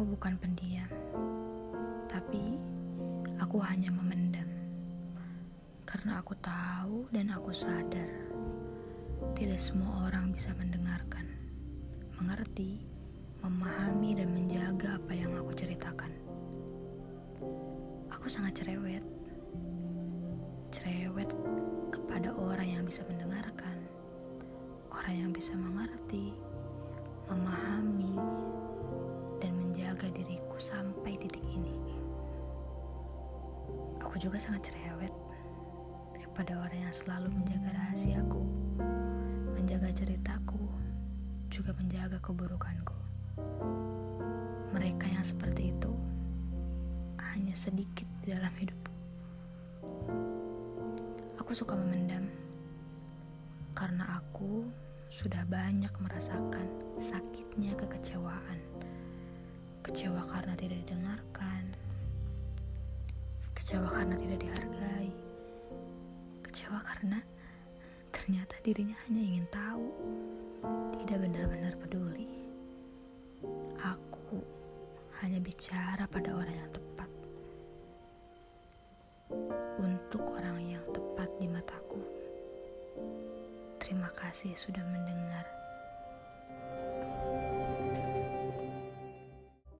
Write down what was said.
Aku bukan pendiam, tapi aku hanya memendam. Karena aku tahu dan aku sadar, tidak semua orang bisa mendengarkan, mengerti, memahami, dan menjaga apa yang aku ceritakan. Aku sangat cerewet, cerewet kepada orang yang bisa mendengarkan, orang yang bisa mengerti, memahami, sampai titik ini. Aku juga sangat cerewet kepada orang yang selalu menjaga rahasiaku, menjaga ceritaku, juga menjaga keburukanku. Mereka yang seperti itu hanya sedikit di dalam hidupku. Aku suka memendam karena aku sudah banyak merasakan sakitnya kekecewaan. Kecewa karena tidak didengarkan, kecewa karena tidak dihargai, kecewa karena ternyata dirinya hanya ingin tahu, tidak benar-benar peduli. Aku hanya bicara pada orang yang tepat, untuk orang yang tepat di mataku. Terima kasih sudah mendengar.